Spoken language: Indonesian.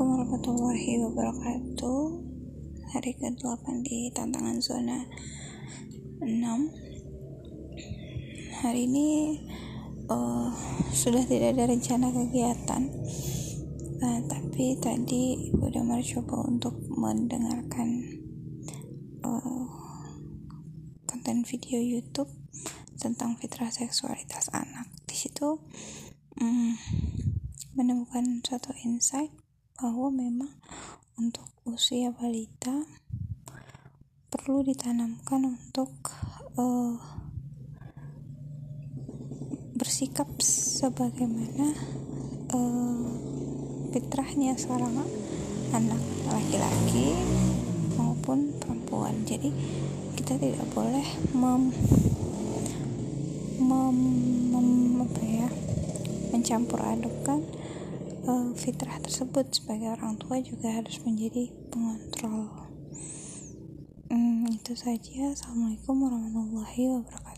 Assalamualaikum warahmatullahi wabarakatuh. Hari ke-8 di tantangan zona 6 Hari ini uh, Sudah tidak ada rencana kegiatan. Uh, Tapi tadi Ibu Damar coba untuk mendengarkan uh, Konten video Youtube Tentang fitrah seksualitas anak. Di situ um, menemukan suatu insight bahwa memang untuk usia balita perlu ditanamkan untuk uh, bersikap sebagaimana uh, fitrahnya seorang anak laki-laki maupun perempuan. Jadi kita tidak boleh mem, mem, mem apa ya mencampur adukkan uh, fitrah tersebut sebagai orang tua juga harus menjadi pengontrol. Hmm, itu saja. Assalamualaikum warahmatullahi wabarakatuh